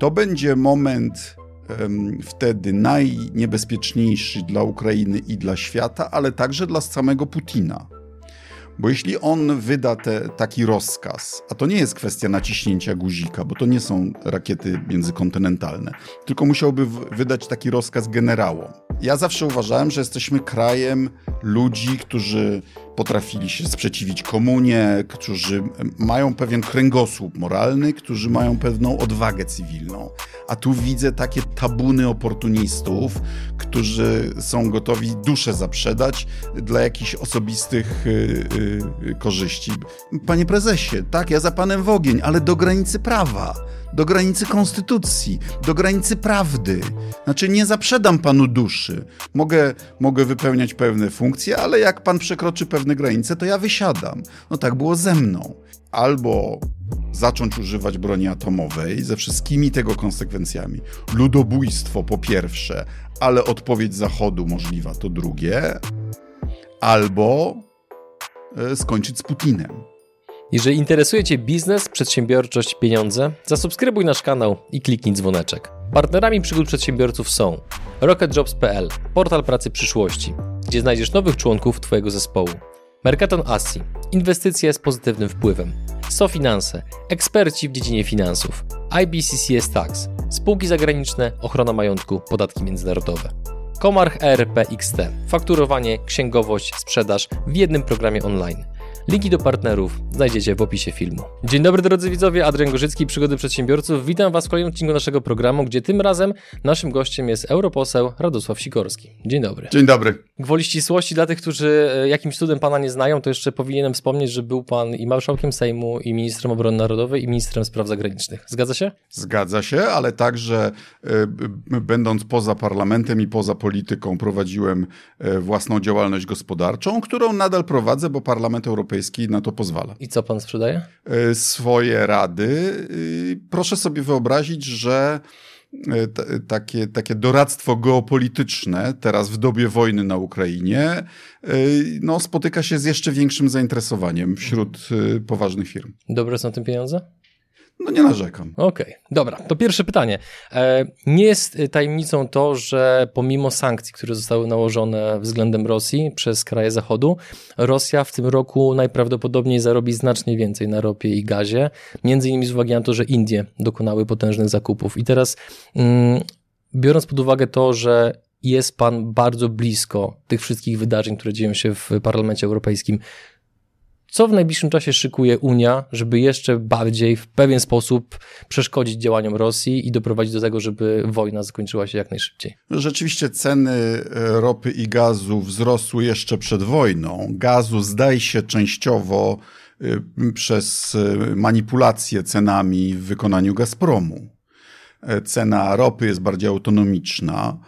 To będzie moment wtedy najniebezpieczniejszy dla Ukrainy i dla świata, ale także dla samego Putina. Bo jeśli on wyda te, taki rozkaz, a to nie jest kwestia naciśnięcia guzika, bo to nie są rakiety międzykontynentalne, tylko musiałby wydać taki rozkaz generałom. Ja zawsze uważałem, że jesteśmy krajem ludzi, którzy potrafili się sprzeciwić komunie, którzy mają pewien kręgosłup moralny, którzy mają pewną odwagę cywilną. A tu widzę takie tabuny oportunistów, którzy są gotowi duszę zaprzedać dla jakichś osobistych yy, yy, korzyści. Panie prezesie, tak, ja za panem w ogień, ale do granicy prawa do granicy konstytucji, do granicy prawdy. Znaczy, nie zaprzedam panu duszy. Mogę, mogę wypełniać pewne funkcje, ale jak pan przekroczy pewne granice, to ja wysiadam. No tak było ze mną. Albo zacząć używać broni atomowej ze wszystkimi tego konsekwencjami. Ludobójstwo po pierwsze, ale odpowiedź Zachodu możliwa to drugie. Albo e, skończyć z Putinem. Jeżeli interesuje Cię biznes, przedsiębiorczość, pieniądze, zasubskrybuj nasz kanał i kliknij dzwoneczek. Partnerami przygód przedsiębiorców są RocketJobs.pl, portal pracy przyszłości, gdzie znajdziesz nowych członków Twojego zespołu. Mercaton Asi, inwestycje z pozytywnym wpływem. SoFinanse, eksperci w dziedzinie finansów. IBCCS Tax, spółki zagraniczne, ochrona majątku, podatki międzynarodowe. Komarch ERP XT, fakturowanie, księgowość, sprzedaż w jednym programie online – Linki do partnerów znajdziecie w opisie filmu. Dzień dobry drodzy widzowie, Adrian Gorzycki, Przygody Przedsiębiorców. Witam Was w kolejnym odcinku naszego programu, gdzie tym razem naszym gościem jest europoseł Radosław Sikorski. Dzień dobry. Dzień dobry. Gwoli ścisłości dla tych, którzy e, jakimś cudem Pana nie znają, to jeszcze powinienem wspomnieć, że był Pan i marszałkiem Sejmu, i ministrem obrony narodowej, i ministrem spraw zagranicznych. Zgadza się? Zgadza się, ale także y, będąc poza parlamentem i poza polityką prowadziłem y, własną działalność gospodarczą, którą nadal prowadzę, bo Parlament Europejski Europejski na to pozwala. I co pan sprzedaje? E, swoje rady. Proszę sobie wyobrazić, że e, takie, takie doradztwo geopolityczne teraz w dobie wojny na Ukrainie e, no, spotyka się z jeszcze większym zainteresowaniem wśród poważnych firm. Dobre są te pieniądze? No nie narzekam. Okej, okay, dobra. To pierwsze pytanie. E, nie jest tajemnicą to, że pomimo sankcji, które zostały nałożone względem Rosji przez kraje Zachodu, Rosja w tym roku najprawdopodobniej zarobi znacznie więcej na ropie i gazie, między innymi z uwagi na to, że Indie dokonały potężnych zakupów. I teraz mm, biorąc pod uwagę to, że jest pan bardzo blisko tych wszystkich wydarzeń, które dzieją się w Parlamencie Europejskim, co w najbliższym czasie szykuje Unia, żeby jeszcze bardziej w pewien sposób przeszkodzić działaniom Rosji i doprowadzić do tego, żeby wojna zakończyła się jak najszybciej? Rzeczywiście ceny e, ropy i gazu wzrosły jeszcze przed wojną. Gazu zdaje się częściowo e, przez e, manipulację cenami w wykonaniu Gazpromu. Cena ropy jest bardziej autonomiczna.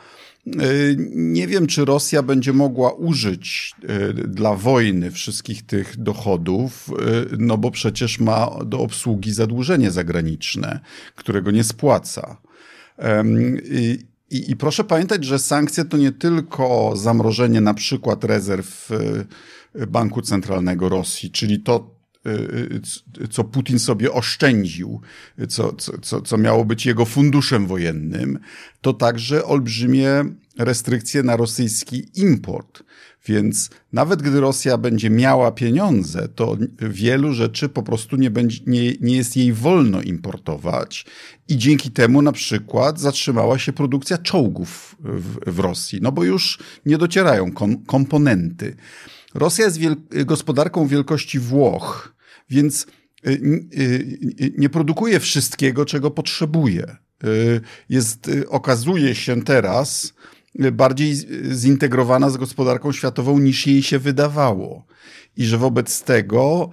Y, nie wiem, czy Rosja będzie mogła użyć y, dla wojny wszystkich tych dochodów, y, no bo przecież ma do obsługi zadłużenie zagraniczne, którego nie spłaca. I, i, proszę pamiętać, że sankcje to nie tylko zamrożenie na przykład rezerw Banku Centralnego Rosji, czyli to, co Putin sobie oszczędził, co, co, co miało być jego funduszem wojennym, to także olbrzymie restrykcje na rosyjski import. Więc nawet gdy Rosja będzie miała pieniądze, to wielu rzeczy po prostu nie, będzie, nie, nie jest jej wolno importować i dzięki temu na przykład zatrzymała się produkcja czołgów w, w Rosji, no bo już nie docierają kom, komponenty. Rosja jest wiel gospodarką wielkości Włoch, więc y, y, nie produkuje wszystkiego, czego potrzebuje. Y, jest, okazuje się teraz bardziej zintegrowana z gospodarką światową niż jej się wydawało. I że wobec tego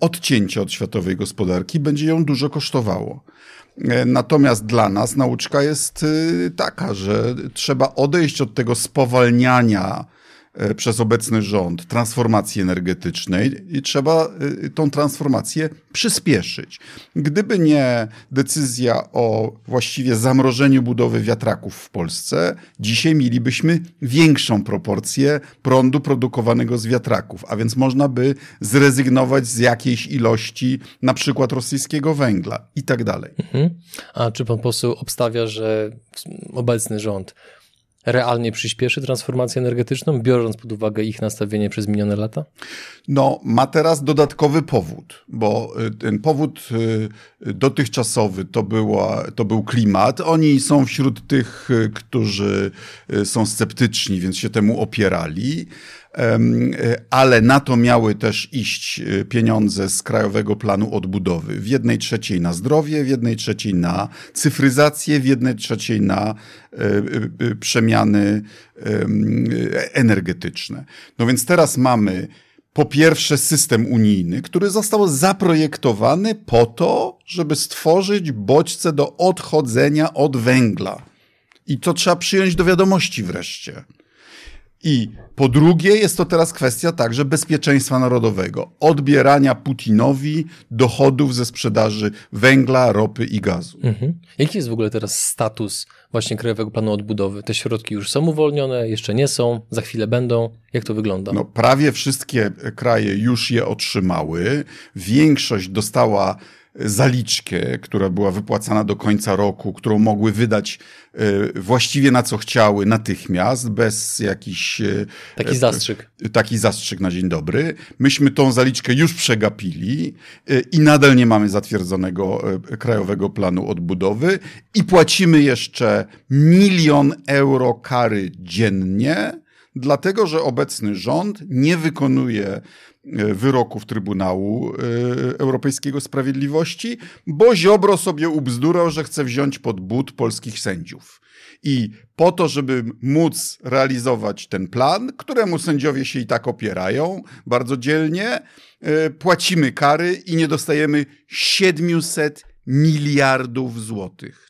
odcięcie od światowej gospodarki będzie ją dużo kosztowało. Natomiast dla nas nauczka jest taka, że trzeba odejść od tego spowalniania przez obecny rząd transformacji energetycznej i trzeba e, tą transformację przyspieszyć. Gdyby nie decyzja o właściwie zamrożeniu budowy wiatraków w Polsce, dzisiaj mielibyśmy większą proporcję prądu produkowanego z wiatraków, a więc można by zrezygnować z jakiejś ilości na przykład rosyjskiego węgla i tak dalej. Mhm. A czy pan poseł obstawia, że obecny rząd realnie przyspieszy transformację energetyczną, biorąc pod uwagę ich nastawienie przez minione lata? No, ma teraz dodatkowy powód, bo y, ten powód y, dotychczasowy to, była, to był klimat. Oni są wśród tych, y, którzy są sceptyczni, więc się temu opierali. E, ale na to miały też iść e, pieniądze z Krajowego Planu Odbudowy. W jednej trzeciej na zdrowie, w jednej trzeciej na cyfryzację, w jednej trzeciej na e, przemiany energetyczne. No więc teraz mamy po pierwsze system unijny, który został zaprojektowany po to, żeby stworzyć bodźce do odchodzenia od węgla. I to trzeba przyjąć do wiadomości wreszcie. I po drugie, jest to teraz kwestia także bezpieczeństwa narodowego, odbierania Putinowi dochodów ze sprzedaży węgla, ropy i gazu. Mhm. Jaki jest w ogóle teraz status właśnie Krajowego Planu Odbudowy? Te środki już są uwolnione, jeszcze nie są, za chwilę będą. Jak to wygląda? No, prawie wszystkie kraje już je otrzymały. Większość dostała zaliczkę, która była wypłacana do końca roku, którą mogły wydać e, właściwie na co chciały natychmiast, bez jakiś... E, taki zastrzyk. Taki zastrzyk na dzień dobry. Myśmy tą zaliczkę już przegapili e, i nadal nie mamy zatwierdzonego Krajowego Planu Odbudowy i płacimy jeszcze milion euro kary dziennie, dlatego że obecny rząd nie wykonuje E, wyroków Trybunału e, Europejskiego Sprawiedliwości, bo Ziobro sobie ubzdurał, że chce wziąć pod but polskich sędziów. I po to, żeby móc realizować ten plan, któremu sędziowie się i tak opierają bardzo dzielnie, e, płacimy kary i nie dostajemy 700 miliardów złotych.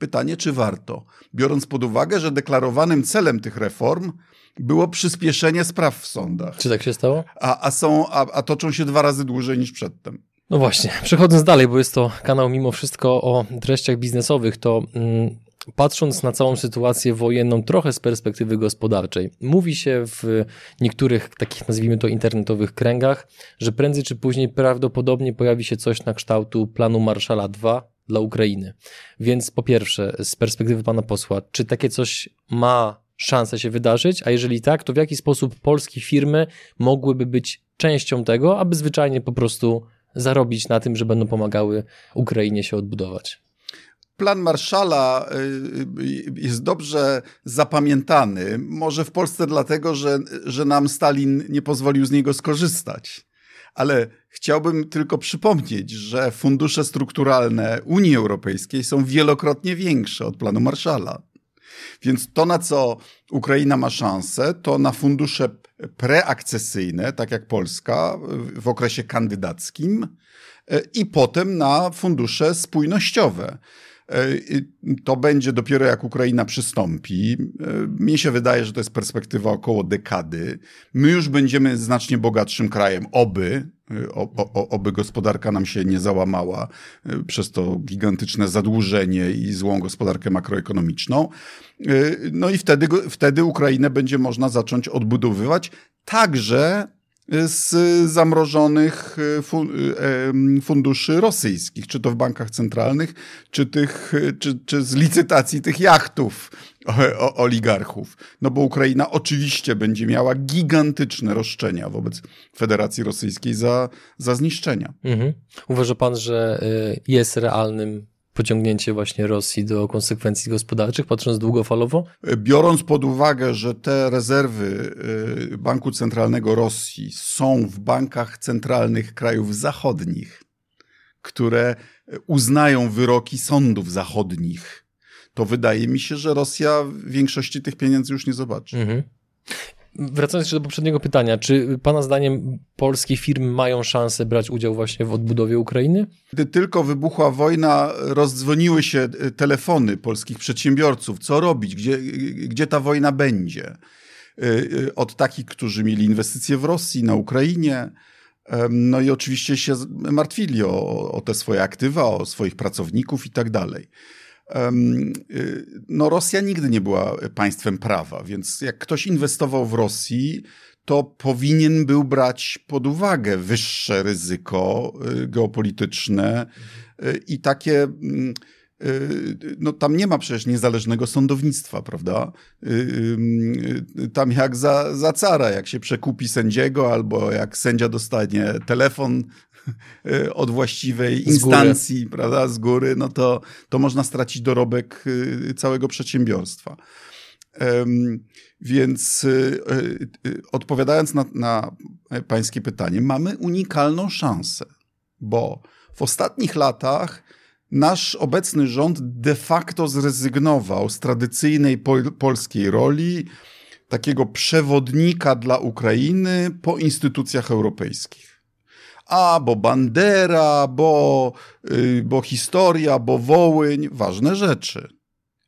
Pytanie, czy warto, biorąc pod uwagę, że deklarowanym celem tych reform było przyspieszenie spraw w sądach. Czy tak się stało? A, a, są, a, a toczą się dwa razy dłużej niż przedtem. No właśnie, przechodząc dalej, bo jest to kanał mimo wszystko o treściach biznesowych, to mm, patrząc na całą sytuację wojenną trochę z perspektywy gospodarczej, mówi się w niektórych takich, nazwijmy to, internetowych kręgach, że prędzej czy później prawdopodobnie pojawi się coś na kształtu planu Marszala 2 dla Ukrainy. Więc po pierwsze, z perspektywy pana posła, czy takie coś ma szansę się wydarzyć, a jeżeli tak, to w jaki sposób polskie firmy mogłyby być częścią tego, aby zwyczajnie po prostu zarobić na tym, że będą pomagały Ukrainie się odbudować? Plan Marszala y, y, jest dobrze zapamiętany. Może w Polsce dlatego, że, że nam Stalin nie pozwolił z niego skorzystać. Ale chciałbym tylko przypomnieć, że fundusze strukturalne Unii Europejskiej są wielokrotnie większe od planu Marszala. Więc to, na co Ukraina ma szansę, to na fundusze preakcesyjne, tak jak Polska w okresie kandydackim, e, i potem na fundusze spójnościowe. E, to będzie dopiero jak Ukraina przystąpi. E, mnie się wydaje, że to jest perspektywa około dekady. My już będziemy znacznie bogatszym krajem, oby, e, o, o, oby gospodarka nam się nie załamała przez to gigantyczne zadłużenie i złą gospodarkę makroekonomiczną. No i wtedy, wtedy Ukrainę będzie można zacząć odbudowywać także z zamrożonych e, e, funduszy rosyjskich, czy to w bankach centralnych, czy, tych, czy, czy z licytacji tych jachtów oligarchów. No bo Ukraina oczywiście będzie miała gigantyczne roszczenia wobec Federacji Rosyjskiej za, za zniszczenia. Mhm. Uważa pan, że y, jest realnym pociągnięcie właśnie Rosji do konsekwencji gospodarczych, patrząc długofalowo? Biorąc pod uwagę, że te rezerwy y, Banku Centralnego Rosji są w bankach centralnych krajów zachodnich, które uznają wyroki sądów zachodnich, to wydaje mi się, że Rosja większości tych pieniędzy już nie zobaczy. Mhm. Wracając jeszcze do poprzedniego pytania, czy Pana zdaniem polskie firmy mają szansę brać udział właśnie w odbudowie Ukrainy? Gdy tylko wybuchła wojna, rozdzwoniły się telefony polskich przedsiębiorców. Co robić? Gdzie, gdzie ta wojna będzie? od takich, którzy mieli inwestycje w Rosji, na Ukrainie. No i oczywiście się martwili o, o te swoje aktywa, o swoich pracowników i tak dalej. No, Rosja nigdy nie była państwem prawa, więc jak ktoś inwestował w Rosji, to powinien był brać pod uwagę wyższe ryzyko y, geopolityczne y, i takie. Y, no, tam nie ma przecież niezależnego sądownictwa, prawda? Tam jak za, za cara, jak się przekupi sędziego, albo jak sędzia dostanie telefon od właściwej instancji, prawda, z góry, no to, to można stracić dorobek całego przedsiębiorstwa. Więc y, y, y, odpowiadając na, na Pańskie pytanie, mamy unikalną szansę, bo w ostatnich latach nasz obecny rząd de facto zrezygnował z tradycyjnej pol polskiej roli takiego przewodnika dla Ukrainy po instytucjach europejskich. A, bo Bandera, bo, bo historia, bo Wołyń, ważne rzeczy.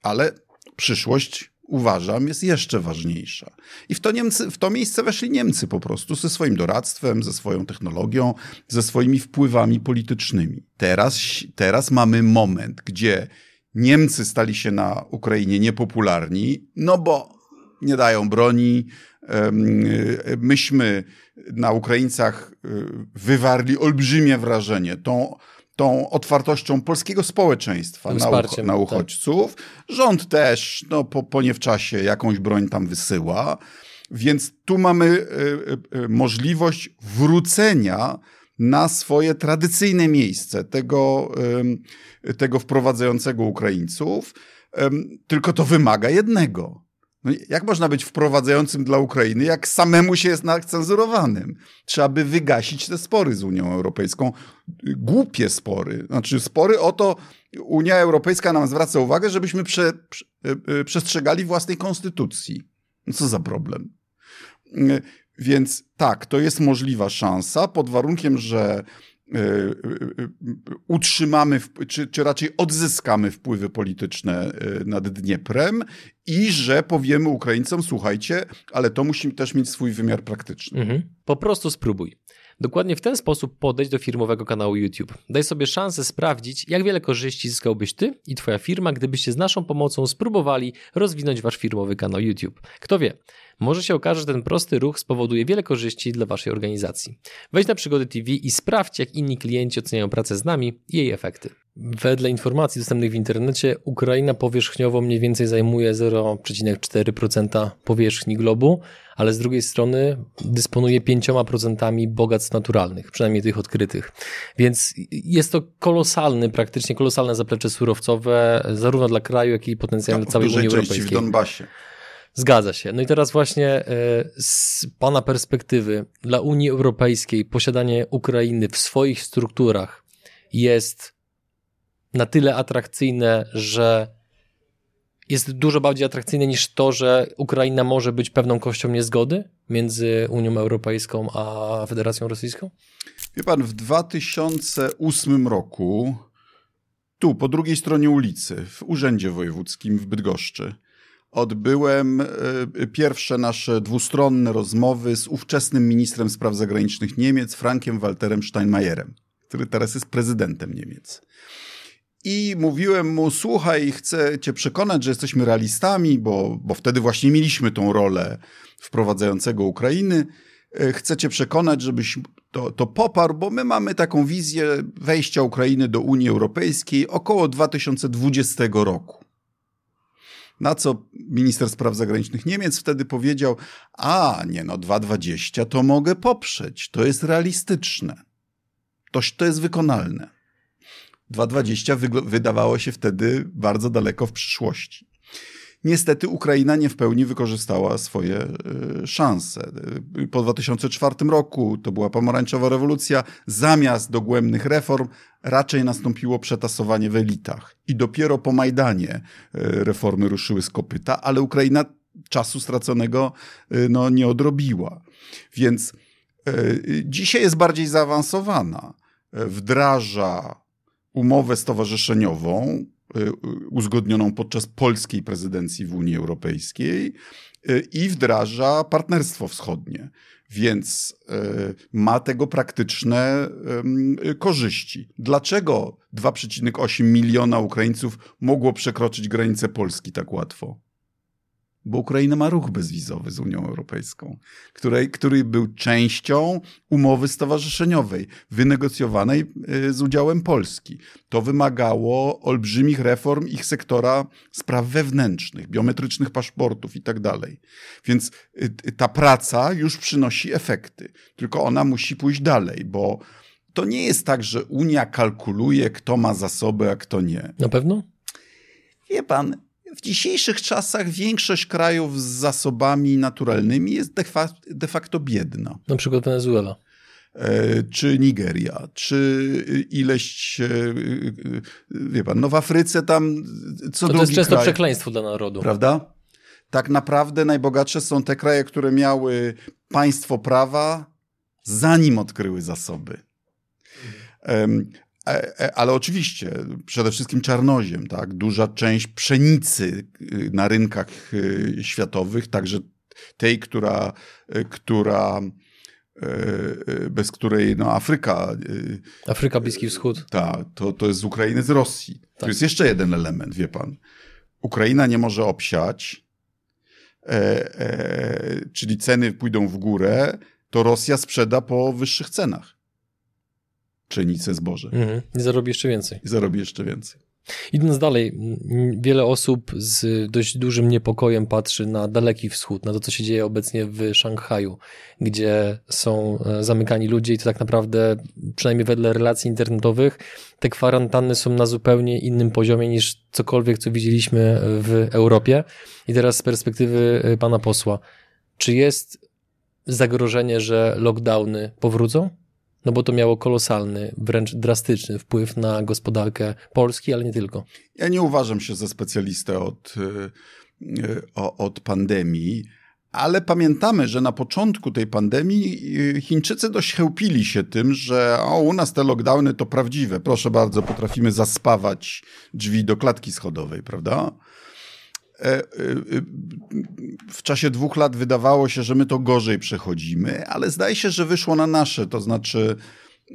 Ale przyszłość uważam, jest jeszcze ważniejsza. I w to, Niemcy, w to miejsce weszli Niemcy po prostu ze swoim doradztwem, ze swoją technologią, ze swoimi wpływami politycznymi. Teraz, teraz mamy moment, gdzie Niemcy stali się na Ukrainie niepopularni, no bo nie dają broni. Myśmy na Ukraińcach y, wywarli olbrzymie wrażenie tą tą otwartością polskiego społeczeństwa na, na, tak. uchodźców. Tak. Rząd też no, po, po nie w czasie jakąś broń tam wysyła. Więc tu mamy y, y, y, możliwość wrócenia na swoje tradycyjne miejsce tego, tego wprowadzającego Ukraińców. Tylko to wymaga jednego no, jak można być wprowadzającym dla Ukrainy, jak samemu się jest cenzurowanym? Trzeba by wygasić te spory z Unią Europejską. Głupie spory. Znaczy spory o to, Unia Europejska nam zwraca uwagę, żebyśmy prze, prze, e, przestrzegali własnej konstytucji. No co za problem? E, więc tak, to jest możliwa szansa, pod warunkiem, że E, e, utrzymamy, czy, czy raczej odzyskamy wpływy polityczne e, nad Dnieprem i że powiemy Ukraińcom, słuchajcie, ale to musi też mieć swój wymiar praktyczny. Mhm. Po prostu spróbuj. Dokładnie w ten sposób podejść do firmowego kanału YouTube. Daj sobie szansę sprawdzić, jak wiele korzyści zyskałbyś ty i twoja firma, gdybyście z naszą pomocą spróbowali rozwinąć wasz firmowy kanał YouTube. Kto wie, może się okaże, że ten prosty ruch spowoduje wiele korzyści dla waszej organizacji. Wejdź na Przygody TV i sprawdź, jak inni klienci oceniają pracę z nami i jej efekty. Wedle informacji dostępnych w internecie, Ukraina powierzchniowo mniej więcej zajmuje 0,4% powierzchni globu, ale z drugiej strony dysponuje 5% bogactw naturalnych, przynajmniej tych odkrytych. Więc jest to kolosalny, praktycznie kolosalne zaplecze surowcowe, zarówno dla kraju, jak i potencjalnie dla całej Unii Europejskiej. w Donbasie. Zgadza się. No i teraz właśnie e, z Pana perspektywy dla Unii Europejskiej posiadanie Ukrainy w swoich strukturach jest na tyle atrakcyjne, że jest dużo bardziej atrakcyjne niż to, że Ukraina może być pewną kością niezgody między Unią Europejską a Federacją Rosyjską? Wie pan, w 2008 roku tu, po drugiej stronie ulicy, w Urzędzie Wojewódzkim w Bydgoszczy, odbyłem e, pierwsze nasze dwustronne rozmowy z ówczesnym ministrem spraw zagranicznych Niemiec, Frankiem Walterem Steinmeierem, który teraz jest prezydentem Niemiec. I mówiłem mu, słuchaj, chcę cię przekonać, że jesteśmy realistami, bo, bo wtedy właśnie mieliśmy tą rolę wprowadzającego Ukrainy. E, chcę cię przekonać, żebyś to, to poparł, bo my mamy taką wizję wejścia Ukrainy do Unii Europejskiej około 2020 roku. Na co minister spraw zagranicznych Niemiec wtedy powiedział: A, nie no, 2,20 to mogę poprzeć, to jest realistyczne, to, to jest wykonalne. 2,20 wydawało się wtedy bardzo daleko w przyszłości. Niestety Ukraina nie w pełni wykorzystała swoje e, szanse. Po 2004 roku to była pomarańczowa rewolucja. Zamiast dogłębnych reform raczej nastąpiło przetasowanie w elitach. I dopiero po Majdanie e, reformy ruszyły z kopyta, ale Ukraina czasu straconego no, nie odrobiła. Więc dzisiaj jest bardziej zaawansowana. Wdraża umowę stowarzyszeniową uzgodnioną podczas polskiej prezydencji w Unii Europejskiej i wdraża partnerstwo wschodnie więc ma tego praktyczne korzyści. Dlaczego 2,8 miliona Ukraińców mogło przekroczyć granicę Polski tak łatwo? Bo Ukraina ma ruch bezwizowy z Unią Europejską, której, który był częścią umowy stowarzyszeniowej, wynegocjowanej y, z udziałem Polski. To wymagało olbrzymich reform ich sektora spraw wewnętrznych, biometrycznych paszportów i tak dalej. Więc y, ta praca już przynosi efekty, tylko ona musi pójść dalej, bo to nie jest tak, że Unia kalkuluje, kto ma zasoby, a kto nie. Na pewno? Wie pan, w dzisiejszych czasach większość krajów z zasobami naturalnymi jest de facto biedna. Na przykład Wenezuela. E, czy Nigeria, czy ileś, e, wie pan, no w Afryce tam co to, to jest często kraj, przekleństwo dla narodu. Prawda? Tak naprawdę najbogatsze są te kraje, które miały państwo prawa, zanim odkryły zasoby. E, e, ale oczywiście, przede wszystkim czarnoziem, tak? Duża część pszenicy y, na rynkach y, światowych, także tej, która, y, która bez której no, Afryka. Afryka, Bliski Wschód. Tak, to, to jest z Ukrainy, z Rosji. Tak. To jest jeszcze jeden element, wie pan. Ukraina nie może obsiać, e, e, czyli ceny pójdą w górę, to Rosja sprzeda po wyższych cenach pszenicę, zboże. Mhm. I zarobi jeszcze więcej. I zarobi jeszcze więcej. Idąc dalej, wiele osób z dość dużym niepokojem patrzy na Daleki Wschód, na to, co się dzieje obecnie w Szanghaju, gdzie są e, zamykani ludzie i to tak naprawdę, przynajmniej wedle relacji internetowych, te kwarantanny są na zupełnie innym poziomie niż cokolwiek, co widzieliśmy w Europie. I teraz z perspektywy e, pana posła, czy jest zagrożenie, że lockdowny powrócą? No bo to miało kolosalny, wręcz drastyczny wpływ na gospodarkę Polski, ale nie tylko. Ja nie uważam się za specjalistę od, e, e, od pandemii, ale pamiętamy, że na początku tej pandemii e, Chińczycy dość chełpili się tym, że o, u nas te lockdowny to prawdziwe. Proszę bardzo, potrafimy zaspawać drzwi do klatki schodowej, prawda? E, e, w czasie dwóch lat wydawało się, że my to gorzej przechodzimy, ale zdaje się, że wyszło na nasze, to znaczy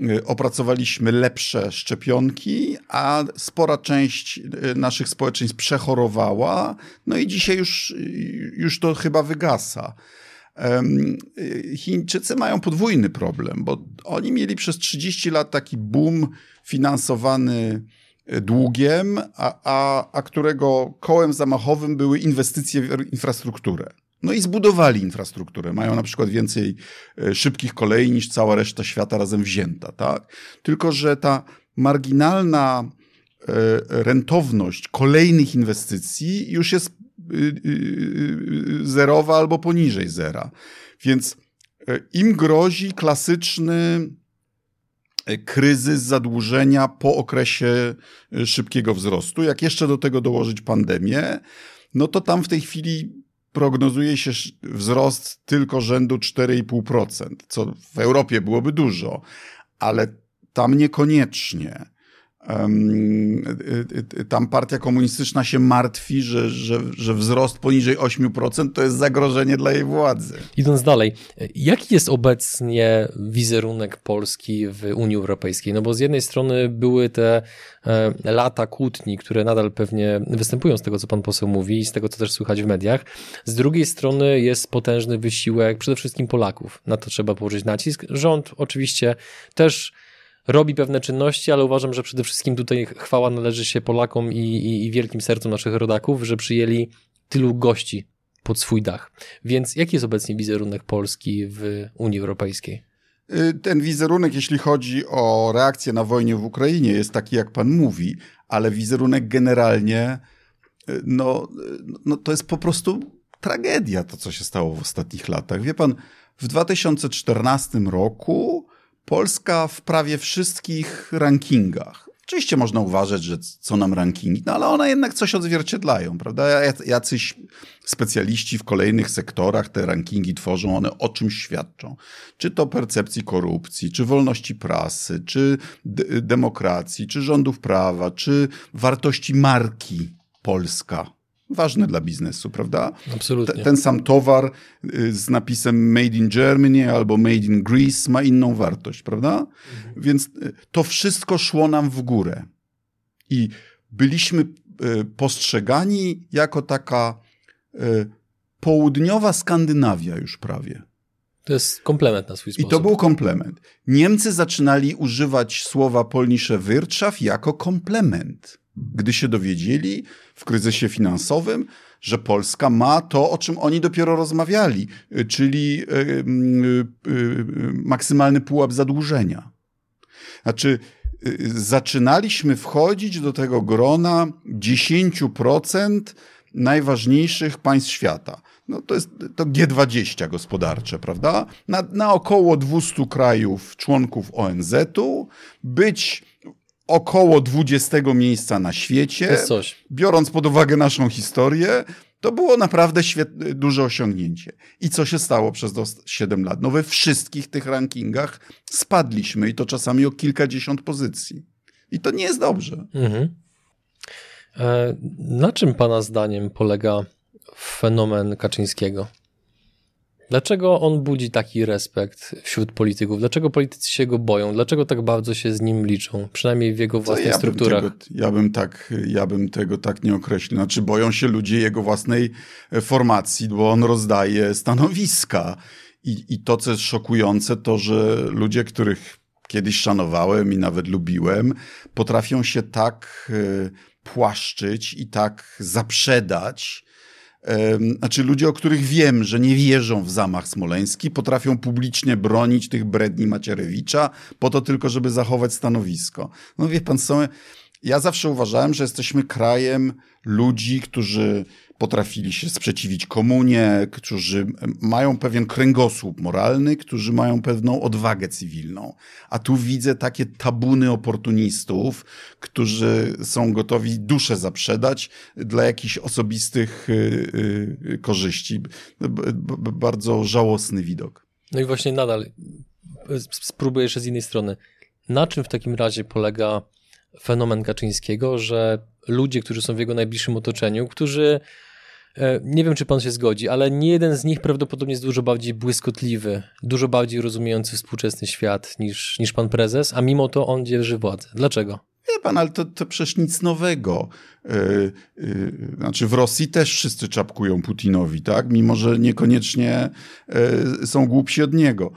e, opracowaliśmy lepsze szczepionki, a spora część naszych społeczeństw przechorowała, no i dzisiaj już, już to chyba wygasa. Chińczycy mają podwójny problem, bo oni mieli przez 30 lat taki boom finansowany długiem, a, a, a którego kołem zamachowym były inwestycje w infrastrukturę. No i zbudowali infrastrukturę. Mają na przykład więcej e, szybkich kolei niż cała reszta świata razem wzięta. Tak? Tylko, że ta marginalna e, rentowność kolejnych inwestycji już jest y, y, y, zerowa albo poniżej zera. Więc e, im grozi klasyczny kryzys zadłużenia po okresie y, szybkiego wzrostu. Jak jeszcze do tego dołożyć pandemię, no to tam w tej chwili prognozuje się wzrost tylko rzędu 4,5%, co w Europie byłoby dużo, ale tam niekoniecznie. Y, y, tam partia komunistyczna się martwi, że, że, że wzrost poniżej 8% to jest zagrożenie dla jej władzy. Idąc dalej, jaki jest obecnie wizerunek Polski w Unii Europejskiej? No bo z jednej strony były te e, lata kłótni, które nadal pewnie występują z tego, co pan poseł mówi i z tego, co też słychać w mediach. Z drugiej strony jest potężny wysiłek przede wszystkim Polaków. Na to trzeba położyć nacisk. Rząd oczywiście też robi pewne czynności, ale uważam, że przede wszystkim tutaj chwała należy się Polakom i, i, i wielkim sercom naszych rodaków, że przyjęli tylu gości pod swój dach. Więc jaki jest obecnie wizerunek Polski w Unii Europejskiej? Y, ten wizerunek, jeśli chodzi o reakcję na wojnę w Ukrainie, jest taki, jak pan mówi, ale wizerunek generalnie, y, no, no to jest po prostu tragedia, to co się stało w ostatnich latach. Wie pan, w 2014 roku Polska w prawie wszystkich rankingach Oczywiście można uważać, że co nam rankingi, no ale one jednak coś odzwierciedlają, prawda? Jacyś specjaliści w kolejnych sektorach te rankingi tworzą, one o czymś świadczą. Czy to percepcji korupcji, czy wolności prasy, czy demokracji, czy rządów prawa, czy wartości marki Polska ważne dla biznesu, prawda? Absolutnie. ten sam towar y, z napisem Made in Germany albo Made in Greece ma inną wartość, prawda? Mhm. Więc y, to wszystko szło nam w górę. I byliśmy y, postrzegani jako taka południowa Skandynawia już prawie. To jest komplement na swój sposób. I to był komplement. Niemcy zaczynali używać słowa polnische Wirtschaft jako komplement gdy się dowiedzieli w kryzysie finansowym, że Polska ma to, o czym oni dopiero rozmawiali, czyli y, y, y, maksymalny pułap zadłużenia. Znaczy, zaczynaliśmy wchodzić do tego grona 10% najważniejszych państw świata. No to jest to G20 gospodarcze, prawda? Na, na około 200 krajów członków ONZ-u być około 20 miejsca na świecie. Biorąc pod uwagę naszą historię, to było naprawdę świetne, duże osiągnięcie. I co się stało przez 7 lat? No we wszystkich tych rankingach spadliśmy i to czasami o kilkadziesiąt pozycji. I to nie jest dobrze. Mhm. E, na czym Pana zdaniem polega fenomen Kaczyńskiego? Dlaczego on budzi taki respekt wśród polityków? Dlaczego politycy się go boją? Dlaczego tak bardzo się z nim liczą? Przynajmniej w jego własnych ja strukturach. Bym tego, ja, bym tak, ja bym tego tak nie określił. Znaczy boją się ludzie jego własnej e, formacji, bo on rozdaje stanowiska. I, I to, co jest szokujące, to, że ludzie, których kiedyś szanowałem i nawet lubiłem, potrafią się tak y, płaszczyć i tak zaprzedać, znaczy ludzie, o których wiem, że nie wierzą w zamach smoleński, potrafią publicznie bronić tych bredni Macierewicza po to tylko, żeby zachować stanowisko. No wie pan, są... Ja zawsze uważałem, że jesteśmy krajem ludzi, którzy potrafili się sprzeciwić komunie, którzy mają pewien kręgosłup moralny, którzy mają pewną odwagę cywilną. A tu widzę takie tabuny oportunistów, którzy są gotowi duszę zaprzedać dla jakichś osobistych y, y, korzyści. Bardzo żałosny widok. No i właśnie nadal spróbuję jeszcze z innej strony. Na czym w takim razie polega fenomen Kaczyńskiego, że ludzie, którzy są w jego najbliższym otoczeniu, którzy E, nie wiem, czy pan się zgodzi, ale nie jeden z nich prawdopodobnie jest dużo bardziej błyskotliwy, dużo bardziej rozumiejący współczesny świat niż, niż pan prezes, a mimo to on dzierży władzę. Dlaczego? Wie pan, ale to, to przecież nic nowego. Yy, yy, znaczy w Rosji też wszyscy czapkują Putinowi, tak? Mimo, że niekoniecznie yy, są głupsi od niego.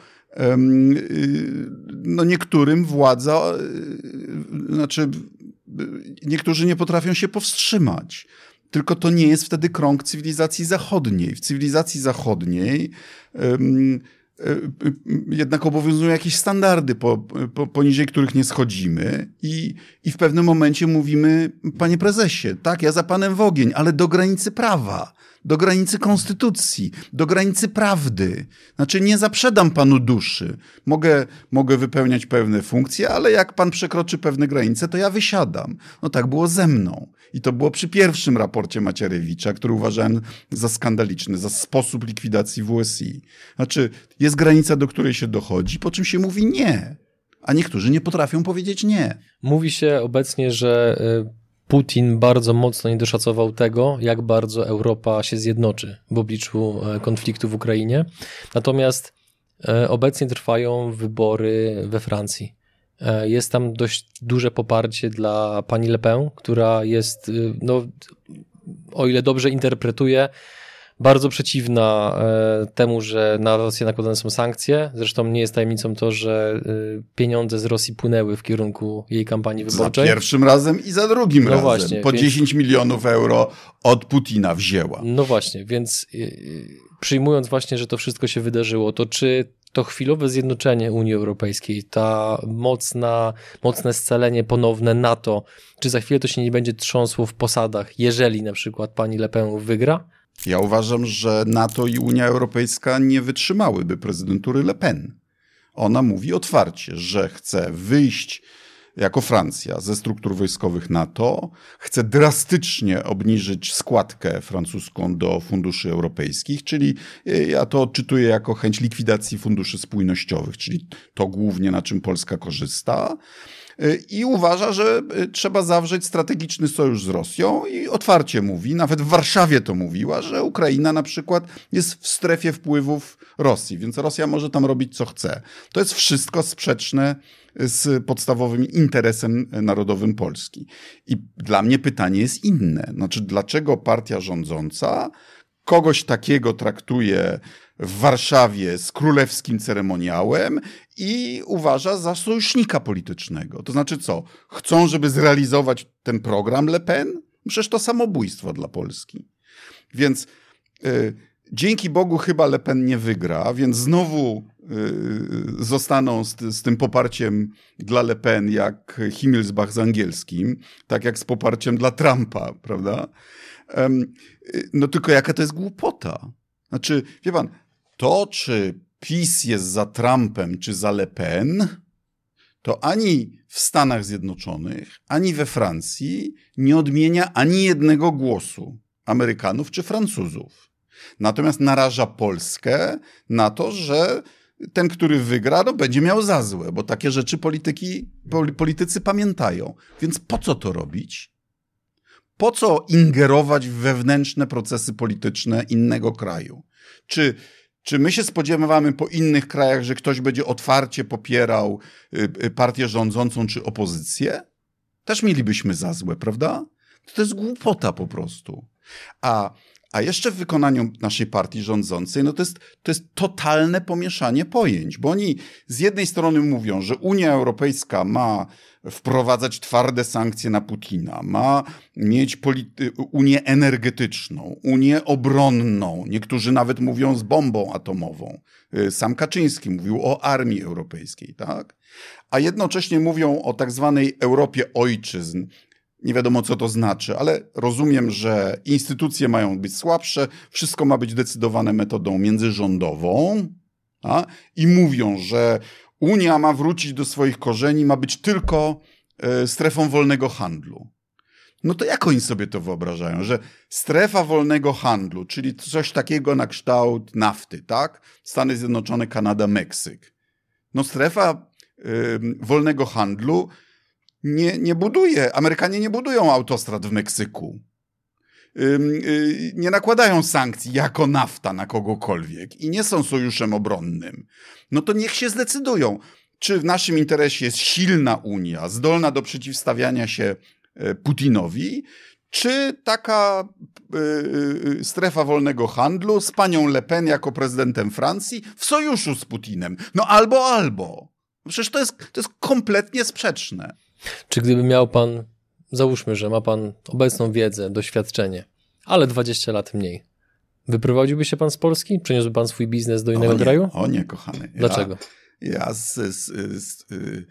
No niektórym władza, znaczy niektórzy nie potrafią się powstrzymać. Tylko to nie jest wtedy krąg cywilizacji zachodniej. W cywilizacji zachodniej um, jednak obowiązują jakieś standardy, po, po, poniżej których nie schodzimy i, i w pewnym momencie mówimy, panie prezesie, tak, ja za panem w ogień, ale do granicy prawa do granicy konstytucji, do granicy prawdy. Znaczy nie zaprzedam panu duszy. Mogę, mogę wypełniać pewne funkcje, ale jak pan przekroczy pewne granice, to ja wysiadam. No tak było ze mną. I to było przy pierwszym raporcie Macierewicza, który uważałem za skandaliczny, za sposób likwidacji WSI. Znaczy jest granica, do której się dochodzi, po czym się mówi nie. A niektórzy nie potrafią powiedzieć nie. Mówi się obecnie, że y, Putin bardzo mocno nie doszacował tego, jak bardzo Europa się zjednoczy w obliczu e, konfliktu w Ukrainie. Natomiast e, obecnie trwają wybory we Francji. E, jest tam dość duże poparcie dla pani Le Pen, która jest, no, o ile dobrze interpretuje, bardzo przeciwna e, temu, że na Rosję nakładane są sankcje. Zresztą nie jest tajemnicą to, że e, pieniądze z Rosji płynęły w kierunku jej kampanii wyborczej. Za pierwszym razem i za drugim no razem. Właśnie, po więc... 10 milionów euro od Putina wzięła. No właśnie, więc e, przyjmując właśnie, że to wszystko się wydarzyło, to czy to chwilowe zjednoczenie Unii Europejskiej, ta mocna, mocne scalenie ponowne NATO, czy za chwilę to się nie będzie trząsło w posadach, jeżeli na przykład pani Le Pen wygra? Ja uważam, że NATO i Unia Europejska nie wytrzymałyby prezydentury Le Pen. Ona mówi otwarcie, że chce wyjść jako Francja, ze struktur wojskowych NATO, chce drastycznie obniżyć składkę francuską do funduszy europejskich, czyli y, ja to odczytuję jako chęć likwidacji funduszy spójnościowych, czyli to głównie na czym Polska korzysta i uważa, że y, trzeba zawrzeć strategiczny sojusz z Rosją i otwarcie mówi, nawet w Warszawie to mówiła, że Ukraina na przykład jest w strefie wpływów Rosji, więc Rosja może tam robić co chce. To jest wszystko sprzeczne z podstawowym interesem narodowym Polski. I dla mnie pytanie jest inne. Znaczy, dlaczego partia rządząca kogoś takiego traktuje w Warszawie z królewskim ceremoniałem i uważa za sojusznika politycznego. To znaczy co? Chcą, żeby zrealizować ten program Le Pen? Przecież to samobójstwo dla Polski. Więc y, dzięki Bogu chyba Le Pen nie wygra, więc znowu y, zostaną z, z, tym poparciem dla Le Pen jak Himmelsbach z angielskim, tak jak z poparciem dla Trumpa, prawda? Y, no tylko jaka to jest głupota. Znaczy, wie pan, to, czy PiS jest za Trumpem czy za Le Pen, to ani w Stanach Zjednoczonych, ani we Francji nie odmienia ani jednego głosu Amerykanów czy Francuzów. Natomiast naraża Polskę na to, że ten, który wygra, no, będzie miał za złe, bo takie rzeczy polityki, politycy pamiętają. Więc po co to robić? Po co ingerować w wewnętrzne procesy polityczne innego kraju? Czy czy my się spodziewamy po innych krajach, że ktoś będzie otwarcie popierał y, y, partię rządzącą czy opozycję? Też mielibyśmy za złe, prawda? To jest głupota po prostu. A, a jeszcze w wykonaniu naszej partii rządzącej, no to jest, to jest totalne pomieszanie pojęć, bo oni z jednej strony mówią, że Unia Europejska ma wprowadzać twarde sankcje na Putina, ma mieć Unię energetyczną, Unię obronną. Niektórzy nawet mówią z bombą atomową. Y, sam Kaczyński mówił o armii europejskiej, tak? A jednocześnie mówią o tak zwanej Europie ojczyzn. Nie wiadomo, co to znaczy, ale rozumiem, że instytucje mają być słabsze, wszystko ma być decydowane metodą międzyrządową. A? I mówią, że Unia ma wrócić do swoich korzeni, ma być tylko e, strefą wolnego handlu. No to jak oni sobie to wyobrażają, że strefa wolnego handlu, czyli coś takiego na kształt nafty, tak? Stany Zjednoczone, Kanada, Meksyk. No strefa wolnego handlu nie, nie buduje, Amerykanie nie budują autostrad w Meksyku. Y, nie nakładają sankcji jako nafta na kogokolwiek i nie są sojuszem obronnym, no to niech się zdecydują, czy w naszym interesie jest silna Unia, zdolna do przeciwstawiania się e, Putinowi, czy taka y, strefa wolnego handlu z panią Le Pen jako prezydentem Francji w sojuszu z Putinem. No albo, albo. Przecież to jest, to jest kompletnie sprzeczne. Czy gdyby miał pan załóżmy, że ma pan obecną wiedzę, doświadczenie, ale 20 lat mniej. Wyprowadziłby się pan z Polski? Przeniósłby pan swój biznes do innego o nie, kraju? O nie, kochany. Dlaczego? Ja, ja, z, z, z, y,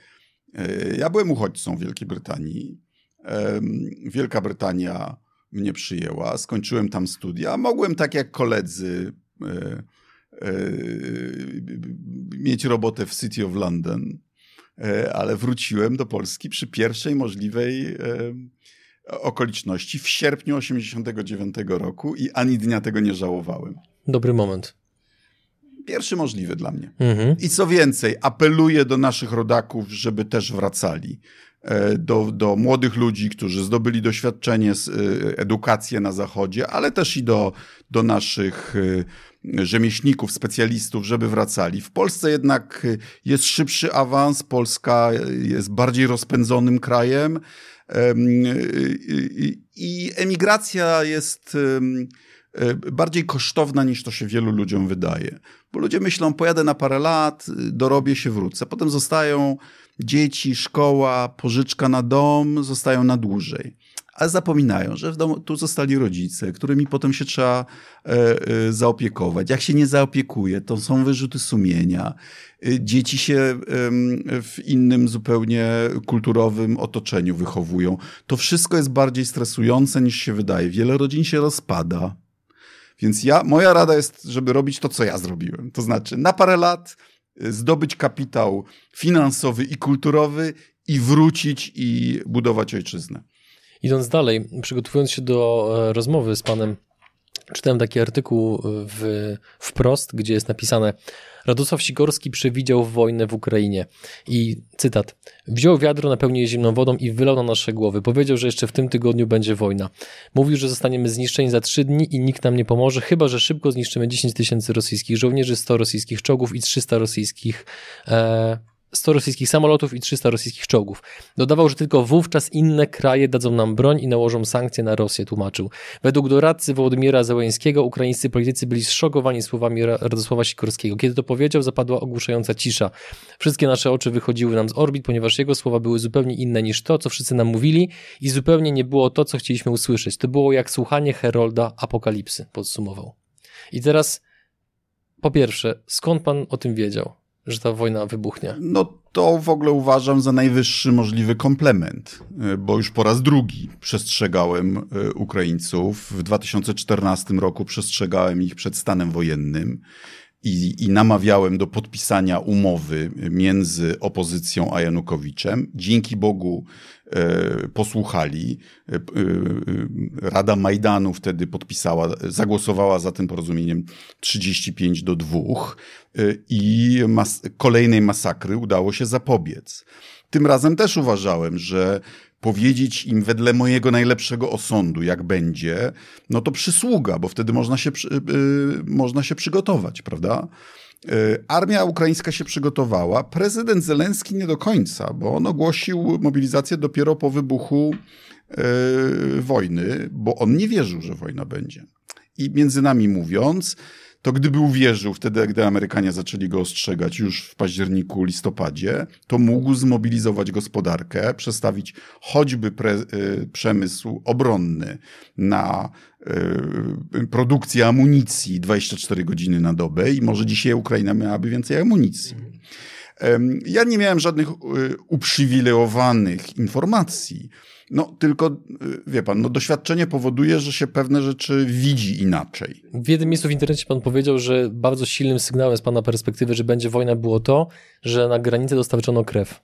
y, ja byłem uchodźcą w Wielkiej Brytanii. Wielka Brytania mnie przyjęła, skończyłem tam studia. Mogłem tak jak koledzy y, mieć robotę w City of London ale wróciłem do Polski przy pierwszej możliwej e, okoliczności w sierpniu 89 roku i ani dnia tego nie żałowałem. Dobry moment. Pierwszy możliwy dla mnie. Mhm. I co więcej, apeluję do naszych rodaków, żeby też wracali. E, do, do młodych ludzi, którzy zdobyli doświadczenie, edukację na Zachodzie, ale też i do, do naszych rzemieślników, specjalistów, żeby wracali. W Polsce jednak jest szybszy awans, Polska jest bardziej rozpędzonym krajem i emigracja jest bardziej kosztowna niż to się wielu ludziom wydaje. Bo ludzie myślą, pojadę na parę lat, dorobię się, wrócę. Potem zostają dzieci, szkoła, pożyczka na dom, zostają na dłużej ale zapominają, że w domu tu zostali rodzice, którymi potem się trzeba e, e, zaopiekować. Jak się nie zaopiekuje, to są wyrzuty sumienia. E, dzieci się w innym zupełnie kulturowym otoczeniu wychowują. To wszystko jest bardziej stresujące niż się wydaje. Wiele rodzin się rozpada. Więc ja, moja rada jest, żeby robić to, co ja zrobiłem. To znaczy na parę lat e, zdobyć kapitał finansowy i kulturowy i wrócić i budować ojczyznę. Idąc dalej, przygotowując się do e, rozmowy z panem, czytałem taki artykuł w, wprost, gdzie jest napisane Radosław Sikorski przewidział wojnę w Ukrainie i cytat Wziął wiadro, napełnił je zimną wodą i wylał na nasze głowy. Powiedział, że jeszcze w tym tygodniu będzie wojna. Mówił, że zostaniemy zniszczeni za trzy dni i nikt nam nie pomoże, chyba że szybko zniszczymy 10 tysięcy rosyjskich żołnierzy, 100 rosyjskich czołgów i 300 rosyjskich e, 100 rosyjskich samolotów i 300 rosyjskich czołgów. Dodawał, że tylko wówczas inne kraje dadzą nam broń i nałożą sankcje na Rosję, tłumaczył. Według doradcy Wołodymira Zełęńskiego ukraińscy politycy byli zszokowani słowami Radosława Sikorskiego. Kiedy to powiedział, zapadła ogłuszająca cisza. Wszystkie nasze oczy wychodziły nam z orbit, ponieważ jego słowa były zupełnie inne niż to, co wszyscy nam mówili i zupełnie nie było to, co chcieliśmy usłyszeć. To było jak słuchanie Herolda Apokalipsy, podsumował. I teraz, po pierwsze, skąd pan o tym wiedział? Że ta wojna wybuchnie? No to w ogóle uważam za najwyższy możliwy komplement, y, bo już po raz drugi przestrzegałem y, Ukraińców. W 2014 roku przestrzegałem ich przed stanem wojennym i, i namawiałem do podpisania umowy między opozycją a Janukowiczem. Dzięki Bogu e, posłuchali. E, e, Rada Majdanu wtedy podpisała, zagłosowała za tym porozumieniem 35 do 2 e, i mas kolejnej masakry udało się zapobiec. Tym razem też uważałem, że powiedzieć im wedle mojego najlepszego osądu, jak będzie, no to przysługa, bo wtedy można się, yy, można się przygotować, prawda? Yy, armia ukraińska się przygotowała, prezydent Zelenski nie do końca, bo on ogłosił mobilizację dopiero po wybuchu yy, wojny, bo on nie wierzył, że wojna będzie. I między nami mówiąc, to gdyby uwierzył wtedy, gdy Amerykanie zaczęli go ostrzegać już w październiku, listopadzie, to mógł zmobilizować gospodarkę, przestawić choćby pre, y, przemysł obronny na y, produkcję amunicji 24 godziny na dobę i może dzisiaj Ukraina miałaby więcej amunicji. Ja nie miałem żadnych y, uprzywilejowanych informacji. No, tylko, y, wie pan, no, doświadczenie powoduje, że się pewne rzeczy widzi inaczej. W jednym miejscu w internecie pan powiedział, że bardzo silnym sygnałem z pana perspektywy, że będzie wojna, było to, że na granicę dostarczono krew.